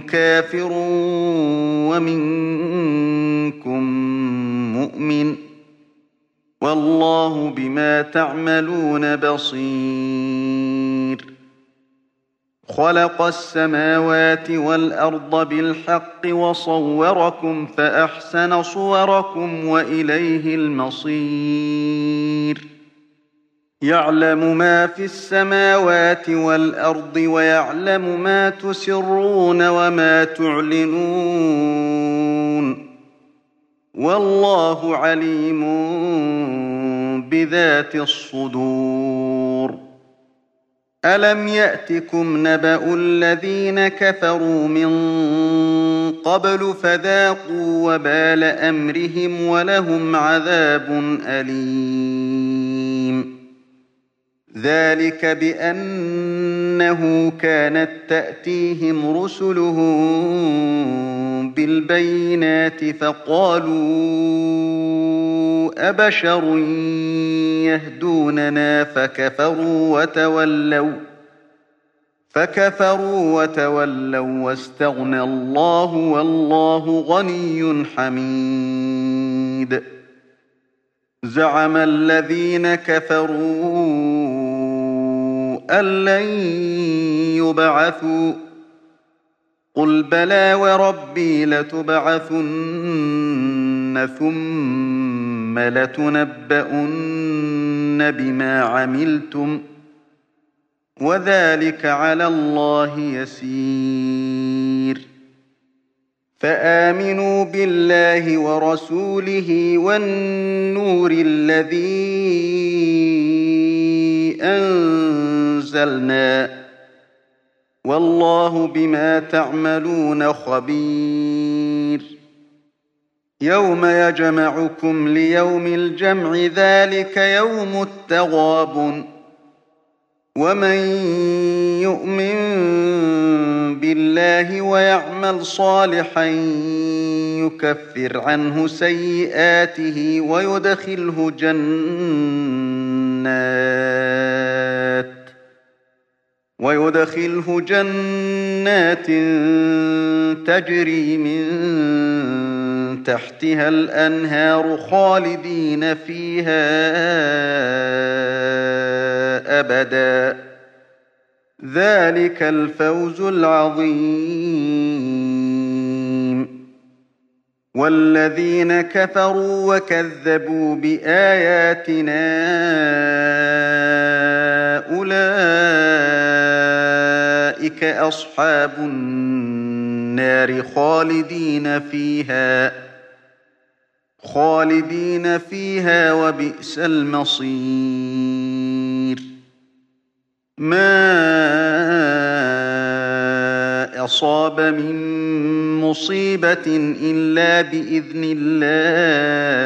كافر ومنكم مؤمن والله بما تعملون بصير خلق السماوات والأرض بالحق وصوركم فأحسن صوركم وإليه المصير يعلم ما في السماوات والأرض ويعلم ما تسرون وما تعلنون والله عليم بذات الصدور ألم يأتكم نبأ الذين كفروا من قبل فذاقوا وبال أمرهم ولهم عذاب أليم ذلك بأنه كانت تأتيهم رسلهم بالبينات فقالوا أبشر يهدوننا فكفروا وتولوا فكفروا وتولوا واستغنى الله والله غني حميد زعم الذين كفروا أن لن يبعثوا قل بلى وربي لتبعثن ثم لتنبؤن بما عملتم وذلك على الله يسير. فآمنوا بالله ورسوله والنور الذي أنزلنا والله بما تعملون خبير. يوم يجمعكم ليوم الجمع ذلك يوم التغابن. ومن يؤمن بالله ويعمل صالحا يكفر عنه سيئاته ويدخله جنات. ويدخله جنات تجري من تحتها الأنهار خالدين فيها أبدا. ذلك الفوز العظيم. والذين كفروا وكذبوا بآياتنا أولئك أصحاب النار خالدين فيها خالدين فيها وبئس المصير. ما أصاب من مصيبة إلا بإذن الله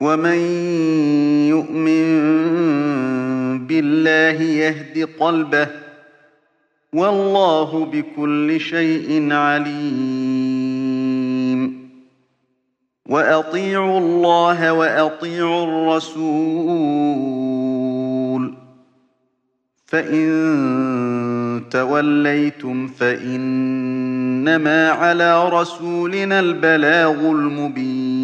ومن يؤمن بالله يهد قلبه والله بكل شيء عليم. وأطيعوا الله وأطيعوا الرسول. فإن توليتم فإنما على رسولنا البلاغ المبين.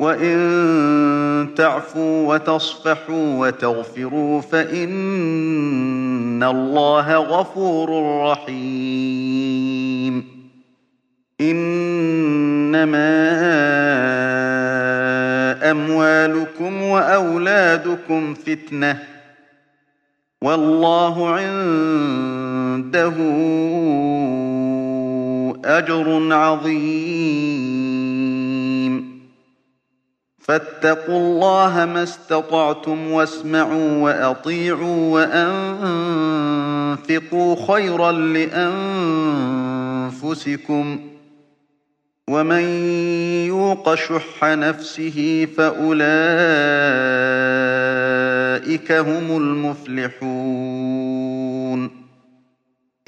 وإن تعفوا وتصفحوا وتغفروا فإن الله غفور رحيم إنما أموالكم وأولادكم فتنة والله عنده أجر عظيم فاتقوا الله ما استطعتم واسمعوا وأطيعوا وأنفقوا خيرا لأنفسكم ومن يوق شح نفسه فأولئك هم المفلحون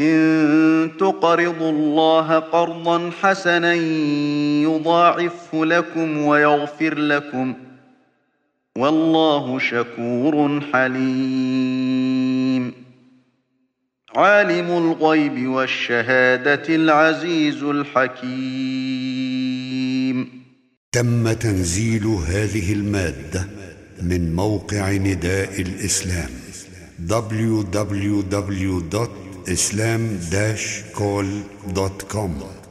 إن تقرضوا الله قرضا حسنا يضاعفه لكم ويغفر لكم والله شكور حليم. عالم الغيب والشهادة العزيز الحكيم. تم تنزيل هذه المادة من موقع نداء الإسلام islam-call.com